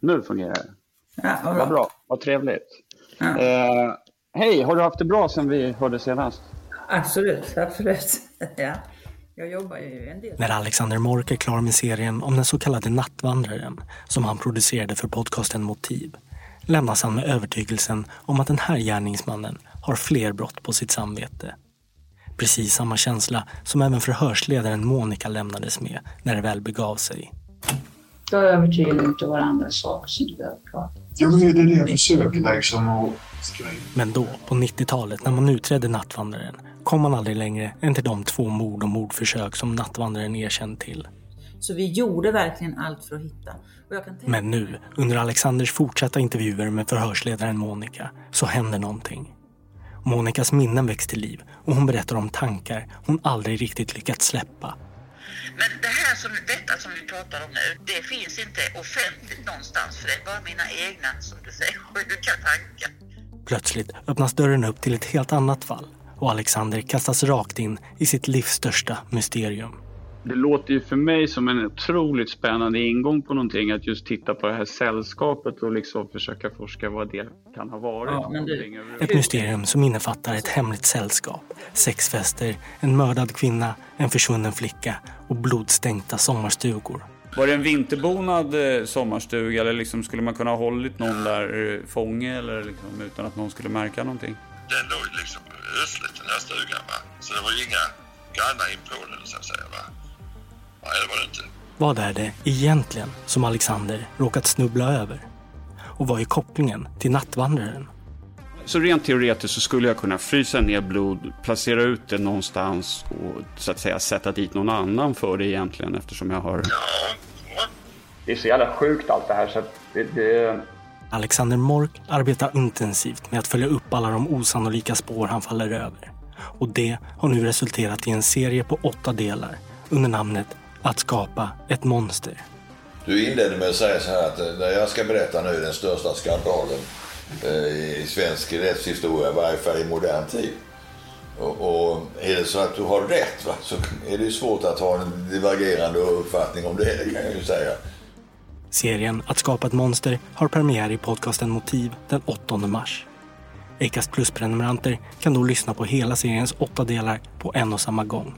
Nu fungerar det. Ja, vad bra, vad trevligt. Ja. Eh, Hej, har du haft det bra sen vi hörde senast? Absolut, absolut. Ja. Jag jobbar ju en del. När Alexander Mork är klar med serien om den så kallade Nattvandraren som han producerade för podcasten Motiv lämnas han med övertygelsen om att den här gärningsmannen har fler brott på sitt samvete. Precis samma känsla som även förhörsledaren Monica lämnades med när det väl begav sig. Då övertygar inte varandra saker som du behöver prata om. Jo, men det är det jag försöker liksom att. Men då, på 90-talet, när man utredde Nattvandraren kom man aldrig längre än till de två mord och mordförsök som Nattvandraren erkänt till. Så vi gjorde verkligen allt för att hitta. Och jag kan tänka Men nu, under Alexanders fortsatta intervjuer med förhörsledaren Monica, så händer någonting. Monikas minnen väcks till liv och hon berättar om tankar hon aldrig riktigt lyckats släppa. Men det här som, detta som vi pratar om nu, det finns inte offentligt någonstans för det är bara mina egna, som du säger, sjuka tankar. Plötsligt öppnas dörren upp till ett helt annat fall och Alexander kastas rakt in i sitt livs största mysterium. Det låter ju för mig som en otroligt spännande ingång på någonting att just titta på det här sällskapet och liksom försöka forska vad det kan ha varit. Ja, någonting Ett mysterium som innefattar ett hemligt sällskap, sexfester, en mördad kvinna, en försvunnen flicka och blodstänkta sommarstugor. Var det en vinterbonad eh, sommarstuga eller liksom skulle man kunna ha hållit någon där eh, fånge eller liksom, utan att någon skulle märka någonting? Den låg liksom östligt den här stugan va. Så det var ju inga grannar in på den så att säga va. Nej det var det inte. Vad är det egentligen som Alexander råkat snubbla över? Och vad är kopplingen till nattvandraren? Så rent teoretiskt så skulle jag kunna frysa ner blod, placera ut det någonstans och så att säga sätta dit någon annan för det egentligen eftersom jag har... Det är så jävla sjukt allt det här så att det, det, Alexander Mork arbetar intensivt med att följa upp alla de osannolika spår han faller över. Och det har nu resulterat i en serie på åtta delar under namnet Att skapa ett monster. Du inledde med att säga så här att eh, när jag ska berätta nu den största skandalen eh, i svensk rättshistoria, i varje fall i modern tid. Och, och är det så att du har rätt va, så är det ju svårt att ha en divergerande uppfattning om det, det kan jag ju säga. Serien Att skapa ett monster har premiär i podcasten Motiv den 8 mars. Acast Plus-prenumeranter kan då lyssna på hela seriens åtta delar på en och samma gång.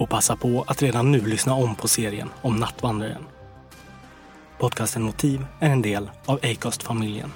Och passa på att redan nu lyssna om på serien om Nattvandraren. Podcasten Motiv är en del av Acast-familjen.